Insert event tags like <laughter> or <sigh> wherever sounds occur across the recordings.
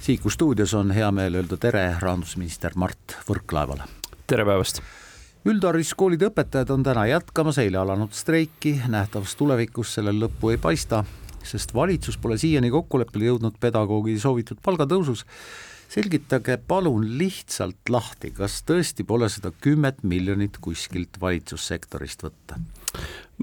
Siiku stuudios on hea meel öelda tere rahandusminister Mart Võrklaevale. tere päevast üldhariduskoolide õpetajad on täna jätkamas eile alanud streiki, nähtavas tulevikus sellel lõppu ei paista, sest valitsus pole siiani kokkuleppele jõudnud pedagoogi soovitud palgatõusus. selgitage palun lihtsalt lahti, kas tõesti pole seda kümmet miljonit kuskilt valitsussektorist võtta?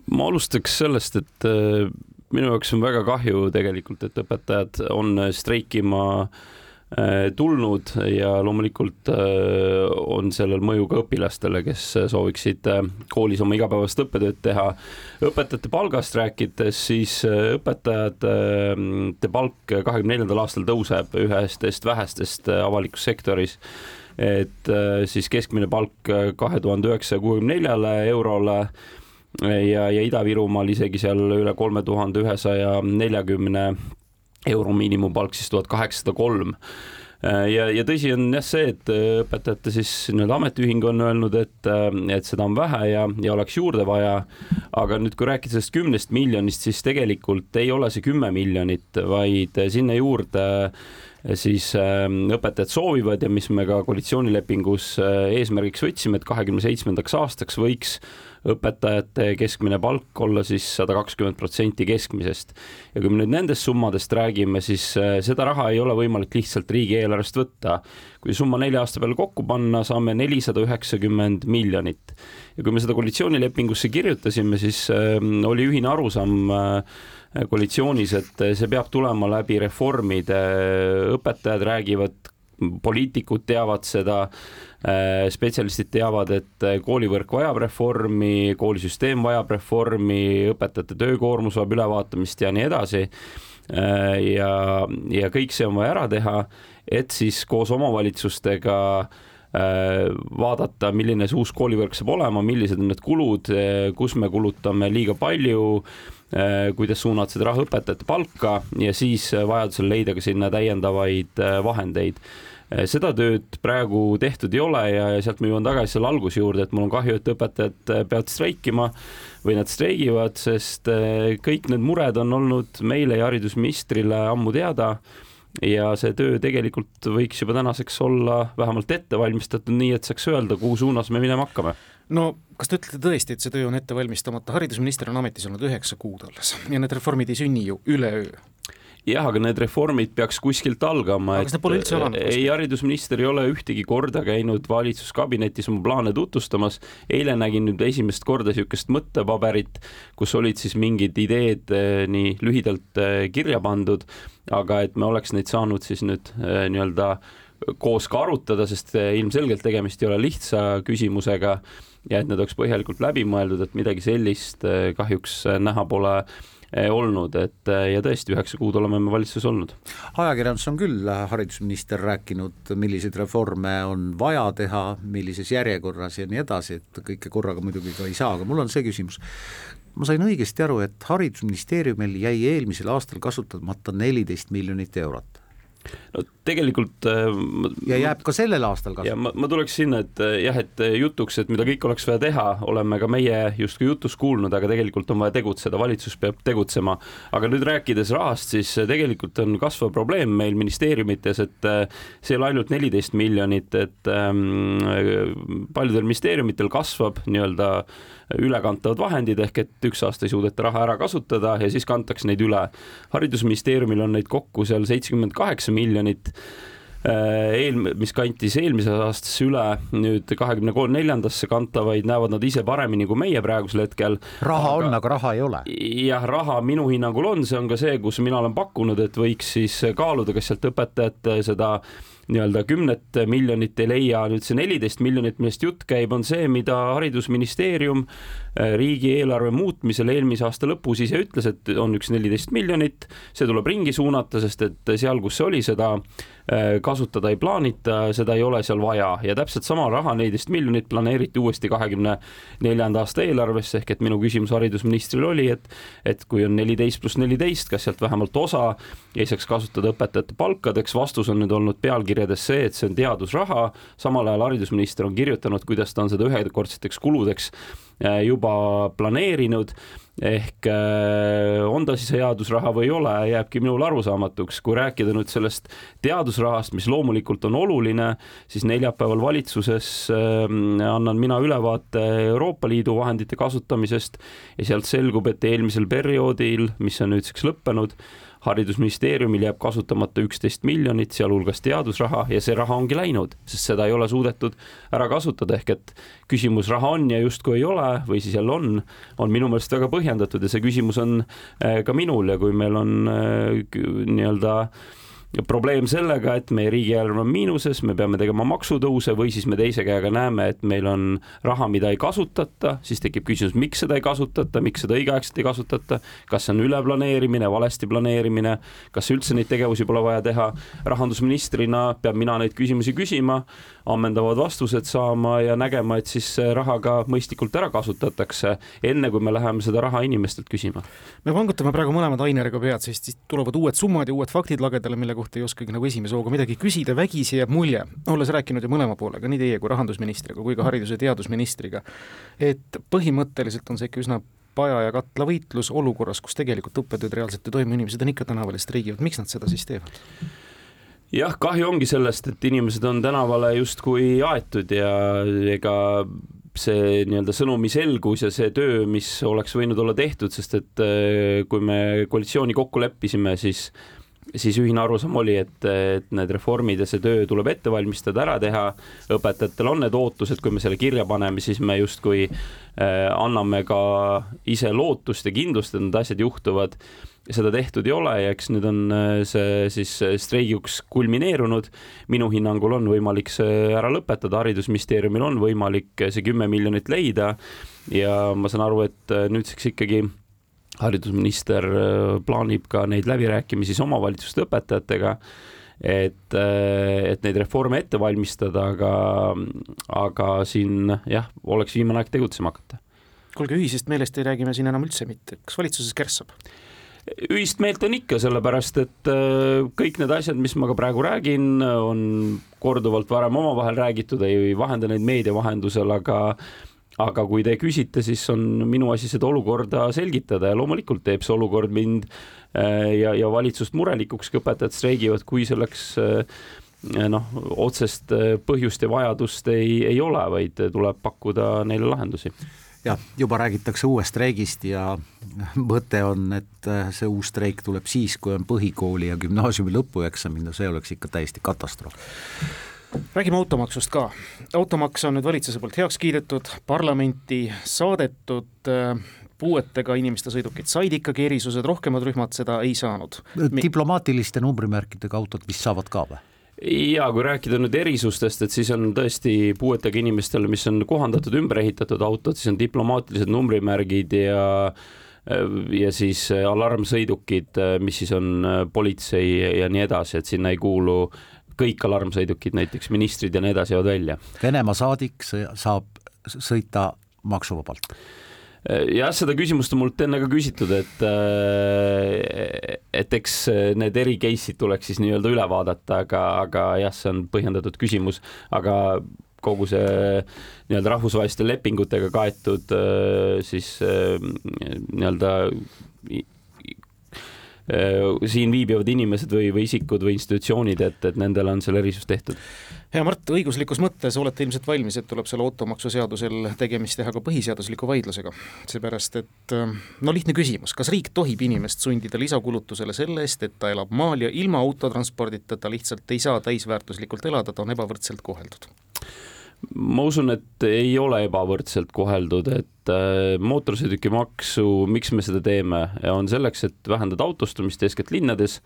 ma alustaks sellest, et äh, minu jaoks on väga kahju tegelikult, et õpetajad on streikima äh, tulnud ja loomulikult äh, on sellel mõju ka õpilastele, kes sooviksid äh, koolis oma igapäevast õppetööd teha. õpetajate palgast rääkides, siis õpetajate palk kahekümne neljandal aastal tõuseb ühestest vähestest avalikus sektoris et siis keskmine palk kahe tuhande üheksasaja kuuekümne neljale eurole ja, ja Ida-Virumaal isegi seal üle kolme tuhande ühesaja neljakümne euro miinimumpalk, siis tuhat kaheksasada kolm ja, ja tõsi on jah see, et õpetajate siis nii-öelda ametiühing on öelnud, et, et seda on vähe ja, ja oleks juurde vaja. aga nüüd, kui rääkida sellest kümnest miljonist, siis tegelikult ei ole see kümme miljonit, vaid sinna juurde siis õpetajad soovivad ja mis me ka koalitsioonilepingus eesmärgiks võtsime, et kahekümne seitsmendaks aastaks võiks õpetajate keskmine palk olla siis sada kakskümmend protsenti keskmisest. ja kui me nüüd nendest summadest räägime, siis äh, seda raha ei ole võimalik lihtsalt riigieelarvest võtta. kui summa nelja aasta peale kokku panna, saame nelisada üheksakümmend miljonit. ja kui me seda koalitsioonilepingusse kirjutasime, siis äh, oli ühine arusaam äh, koalitsioonis, et see peab tulema läbi reformide, õpetajad räägivad poliitikud teavad seda, äh, spetsialistid teavad, et äh, koolivõrk vajab reformi, koolisüsteem vajab reformi, õpetajate töökoormus vajab ülevaatamist ja nii edasi. Äh, ja, ja kõik see on vaja ära teha, et siis koos omavalitsustega vaadata, milline see uus koolivõrk saab olema, millised on need kulud, kus me kulutame liiga palju, kuidas suunata seda raha õpetajate palka ja siis vajadusel leida ka sinna täiendavaid vahendeid. Äh, seda tööd praegu tehtud ei ole ja, ja sealt ma jõuan tagasi selle alguse juurde, et mul on kahju, et õpetajad äh, peavad streikima või nad streigivad, sest äh, kõik need mured on olnud meile ja haridusministrile ammu teada ja see töö tegelikult võiks juba tänaseks olla vähemalt ette valmistatud, nii et saaks öelda, kuhu suunas me minema hakkame no kas te ütlete tõesti, et see töö on ette valmistamata, haridusminister on ametis olnud üheksa kuud alles ja need reformid ei sünni ju üleöö jah, aga need reformid peaks kuskilt algama. alanud? ei, haridusminister ei ole ühtegi korda käinud valitsuskabinetis oma plaane tutvustamas. eile nägin nüüd esimest korda niisugust mõttepaberit, kus olid siis mingid ideed eh, nii lühidalt eh, kirja pandud, aga et me oleks neid saanud siis nüüd eh, nii-öelda koos ka arutada, sest ilmselgelt tegemist ei ole lihtsa küsimusega ja et need oleks põhjalikult läbi mõeldud, et midagi sellist kahjuks näha pole Eh, olnud, et eh, ja tõesti, üheksa kuud oleme me valitsuses olnud. ajakirjandus on küll äh, haridusminister rääkinud, milliseid reforme on vaja teha, millises järjekorras ja nii edasi, et kõike korraga muidugi ka ei saa, aga mul on see küsimus, ma sain õigesti aru, et Haridusministeeriumil jäi eelmisel aastal kasutamata neliteist miljonit eurot no tegelikult äh, ja jääb ka sellel aastal kasvama. ja ma, ma tuleks sinna, et äh, jah, et äh, jutuks, et mida kõik oleks vaja teha, oleme ka meie justkui jutus kuulnud, aga tegelikult on vaja tegutseda, valitsus peab tegutsema. aga nüüd rääkides rahast, siis tegelikult on kasvav probleem meil ministeeriumites, et see ei ole ainult neliteist miljonit, et ähm, paljudel ministeeriumitel kasvab nii-öelda ülekantavad vahendid ehk et üks aasta ei suudeta raha ära kasutada ja siis kantakse neid üle. haridusministeeriumil on neid kokku seal seitsekümmend kaheksa miljonit eel-, mis kantis eelmises aastas üle, nüüd kahekümne kolm neljandasse kantavaid näevad nad ise paremini kui meie praegusel hetkel. raha aga, on, aga raha ei ole. jah, raha minu hinnangul on, see on ka see, kus mina olen pakkunud, et võiks siis kaaluda, kas sealt õpetajate seda nii-öelda kümnet miljonit ei leia, nüüd see neliteist miljonit, millest jutt käib, on see, mida haridusministeerium äh, riigieelarve muutmisel eelmise aasta lõpus ise ütles, et on üks neliteist miljonit, see tuleb ringi suunata, sest et seal, kus see oli, seda äh, kasutada ei plaanita, seda ei ole seal vaja. Ja täpselt sama raha, neliteist miljonit planeeriti uuesti kahekümne neljanda aasta eelarvesse, ehk et minu küsimus haridusministrile oli, et et kui on neliteist pluss neliteist, kas sealt vähemalt osa ei saaks kasutada õpetajate palkadeks, vastus on nüüd olnud pealkiri kirjades see, et see on teadusraha, samal ajal haridusminister on kirjutanud, kuidas ta on seda ühekordseteks kuludeks juba planeerinud ehk on ta siis headusraha või ei ole, jääbki minule arusaamatuks. kui rääkida nüüd sellest teadusrahast, mis loomulikult on oluline, siis neljapäeval valitsuses annan mina ülevaate Euroopa Liidu vahendite kasutamisest ja sealt selgub, et eelmisel perioodil, mis on nüüdseks lõppenud, haridusministeeriumil jääb kasutamata üksteist miljonit, sealhulgas teadusraha ja see raha ongi läinud, sest seda ei ole suudetud ära kasutada, ehk et küsimus raha on ja justkui ei ole või siis jälle on, on minu meelest väga põhjendatud ja see küsimus on eh, ka minul ja kui meil on eh, nii-öelda äh, probleem sellega, et meie riigieelarve on miinuses, me peame tegema maksutõuse või siis me teise käega näeme, et meil on raha, mida ei kasutata, siis tekib küsimus, miks seda ei kasutata, miks seda õigeaegselt ei kasutata, kas see on üleplaneerimine, valesti planeerimine, kas üldse neid tegevusi pole vaja teha. rahandusministrina pean mina neid küsimusi küsima, ammendavad vastused saama ja nägema, et siis raha ka mõistlikult ära kasutatakse, enne kui me läheme seda raha inimestelt küsima. me vangutame praegu mõlemad Aineriga pead, sest siis tulevad uued summad ja uued faktid lagedale, mille kohta ei oskagi nagu esimese hooga midagi küsida, vägisi jääb mulje, olles rääkinud ju mõlema poolega, nii teie kui rahandusministriga kui ka haridus- ja teadusministriga, et põhimõtteliselt on see ikka üsna paja ja katla võitlus olukorras, kus tegelikult õppetööd reaalselt ei toimu, inimesed on ikka tänaval ja streigivad, miks nad seda siis teevad? jah, kahju ongi sellest, et inimesed on tänavale justkui aetud ja ega see nii-öelda sõnumi selgus ja see töö, mis oleks võinud olla tehtud, sest et äh, kui me koalitsiooni kokku leppisime, siis siis ühine arusaam oli, et, et need reformid ja see töö tuleb ette valmistada, ära teha. õpetajatel on need ootused, kui me selle kirja paneme, siis me justkui äh, anname ka ise lootust ja kindlust, et need asjad juhtuvad. seda tehtud ei ole ja eks nüüd on äh, see siis streigiks kulmineerunud. minu hinnangul on võimalik see ära lõpetada, haridusministeeriumil on võimalik see kümme miljonit leida ja ma saan aru, et äh, nüüdseks ikkagi haridusminister äh, plaanib ka neid läbirääkimisi siis omavalitsuste õpetajatega, et, äh, et neid reforme ette valmistada, aga, aga siin jah, oleks viimane aeg tegutsema hakata. kuulge, ühisest meelest ei räägi me siin enam üldse mitte, kas valitsuses kärssab? ühist meelt on ikka, sellepärast et äh, kõik need asjad, mis ma ka praegu räägin, on korduvalt varem omavahel räägitud, ei vahenda neid meedia vahendusel, aga aga kui te küsite, siis on minu asi seda olukorda selgitada ja loomulikult teeb see olukord mind äh, ja, ja valitsust murelikuks, kui õpetajad streigivad, kui selleks äh, noh, otsest äh, põhjust ja vajadust ei, ei ole, vaid tuleb pakkuda neile lahendusi. Jah, juba räägitakse uuest streigist ja mõte on, et see uus streik tuleb siis, kui on põhikooli ja gümnaasiumi lõpueksamid, no see oleks ikka täiesti katastroof räägime automaksust ka. automaks on nüüd valitsuse poolt heaks kiidetud, parlamenti saadetud, puuetega inimeste sõidukid said ikkagi erisused, rohkemad rühmad seda ei saanud. diplomaatiliste numbrimärkidega autod vist saavad ka või? ja kui rääkida nüüd erisustest, et siis on tõesti puuetega inimestele, mis on kohandatud, ümber ehitatud autod, siis on diplomaatilised numbrimärgid ja ja siis alarmsõidukid, mis siis on politsei ja nii edasi, et sinna ei kuulu kõik alarmsõidukid, näiteks ministrid ja nii edasi jäävad välja. Venemaa saadik saab sõita maksuvabalt jah, seda küsimust on mult enne ka küsitud, et et eks need eri case'id tuleks siis nii-öelda üle vaadata, aga, aga jah, see on põhjendatud küsimus, aga kogu see nii-öelda rahvusvaheliste lepingutega kaetud siis äh, nii-öelda siin viibivad inimesed või, või isikud või institutsioonid, et, et nendele on seal erisus tehtud. hea Mart, õiguslikus mõttes olete ilmselt valmis, et tuleb selle automaksuseadusel tegemist teha ka põhiseadusliku vaidlusega, seepärast et äh, no lihtne küsimus, kas riik tohib inimest sundida lisakulutusele selle eest, et ta elab maal ja ilma autotranspordita ta lihtsalt ei saa täisväärtuslikult elada, ta on ebavõrdselt koheldud? Ma usun, et ei ole ebavõrdselt koheldud, et äh, mootorsõidukimaksu, miks me seda teeme, on selleks, et vähendada autostumist eeskätt linnades,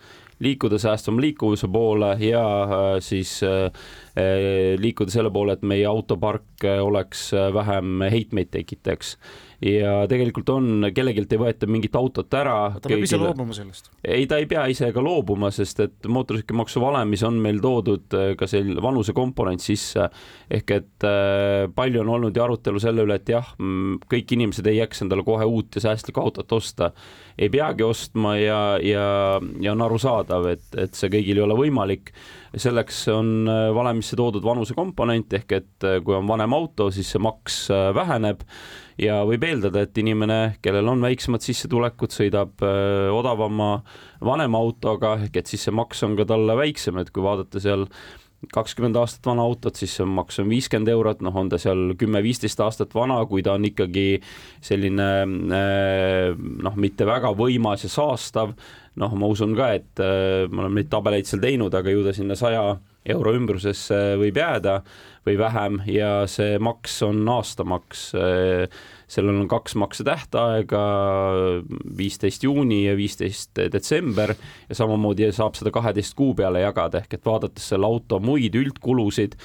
liikuda säästvama liikuvuse poole ja äh, siis äh, liikuda selle poole, et meie autopark oleks vähem heitmeid tekitaks ja tegelikult on, kellelgi ei võeta mingit autot ära. ta peab ise loobuma sellest? ei, ta ei pea ise ka loobuma, sest et mootorsõidukimaksu valemis on meil toodud äh, ka see vanusekomponent sisse. ehk et äh, palju on olnud ju arutelu selle üle, et jah, kõik inimesed ei jaksa endale kohe uut ja säästlikku autot osta. ei peagi ostma ja, ja, ja on arusaadav, et, et see kõigil ei ole võimalik selleks on äh, valemisse toodud vanusekomponent ehk et kui on vanem auto, siis see maks väheneb ja võib eeldada, et inimene, kellel on väiksemad sissetulekud, sõidab öö, odavama vanema autoga, ehk et siis see maks on ka talle väiksem, et kui vaadata seal kakskümmend aastat vana autot, siis see maks on viiskümmend eurot, noh, on ta seal kümme-viisteist aastat vana, kui ta on ikkagi selline noh, mitte väga võimas ja saastav, noh, ma usun ka, et me oleme neid tabeleid seal teinud, aga ju ta sinna saja euro ümbrusesse võib jääda või vähem ja see maks on aastamaks. sellel on kaks maksetähtaega, viisteist juuni ja viisteist detsember ja samamoodi saab seda kaheteist kuu peale jagada, ehk et vaadates selle auto muid üldkulusid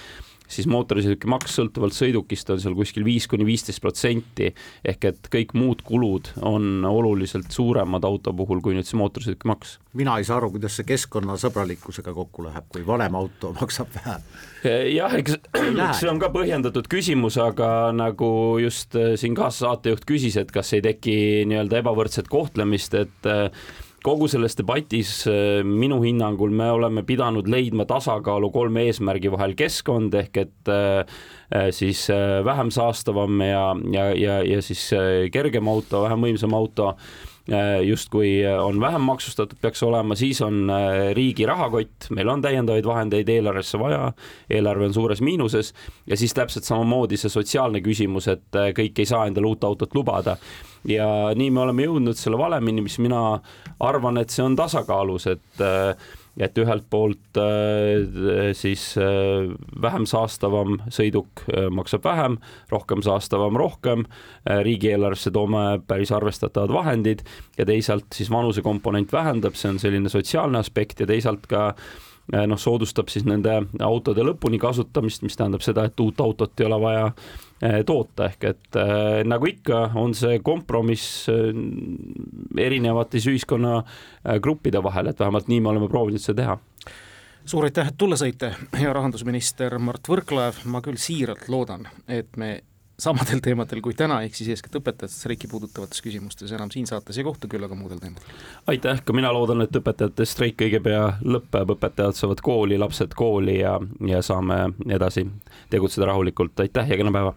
siis mootorsõidukimaks sõltuvalt sõidukist on seal kuskil viis kuni viisteist protsenti ehk et kõik muud kulud on oluliselt suuremad auto puhul kui nüüd see mootorsõidukimaks. mina ei saa aru, kuidas see keskkonnasõbralikkusega kokku läheb, kui vanem auto <laughs> maksab vähem. jah, eks, eks <clears throat> see on ka põhjendatud küsimus, aga nagu just äh, siin kaassaatejuht küsis, et kas ei teki nii-öelda ebavõrdset kohtlemist, et äh, kogu selles debatis äh, minu hinnangul me oleme pidanud leidma tasakaalu kolme eesmärgi vahel, keskkond ehk et äh, äh, siis vähem saastavam ja, ja, ja, ja siis kergem auto, vähem võimsam auto justkui on vähem maksustatud, peaks olema, siis on riigi rahakott, meil on täiendavaid vahendeid eelarvesse vaja, eelarve on suures miinuses. Ja siis täpselt samamoodi see sotsiaalne küsimus, et kõik ei saa endale uut autot lubada ja nii me oleme jõudnud selle valemini, mis mina arvan, et see on tasakaalus, et et ühelt poolt siis vähem saastavam sõiduk maksab vähem, rohkem saastavam rohkem, riigieelarvesse toome päris arvestatavad vahendid ja teisalt siis vanusekomponent vähendab, see on selline sotsiaalne aspekt ja teisalt ka noh, soodustab siis nende autode lõpuni kasutamist, mis tähendab seda, et uut autot ei ole vaja Eh, toota, ehk et äh, nagu ikka, on see kompromiss äh, erinevates ühiskonnagruppide vahel, et vähemalt nii me oleme proovinud seda teha. Suur aitäh, et tulla sõite, hea rahandusminister Mart Võrklaev, ma küll siiralt loodan, et me samadel teemadel kui täna, ehk siis eeskätt õpetajate streiki puudutavates küsimustes enam siin saates ei kohtu, küll aga muudel teemadel. aitäh, ka mina loodan, et õpetajate streik õige pea lõpeb, õpetajad saavad kooli, lapsed kooli ja, ja saame edasi tegutseda rahulikult, aitäh ja kena päeva!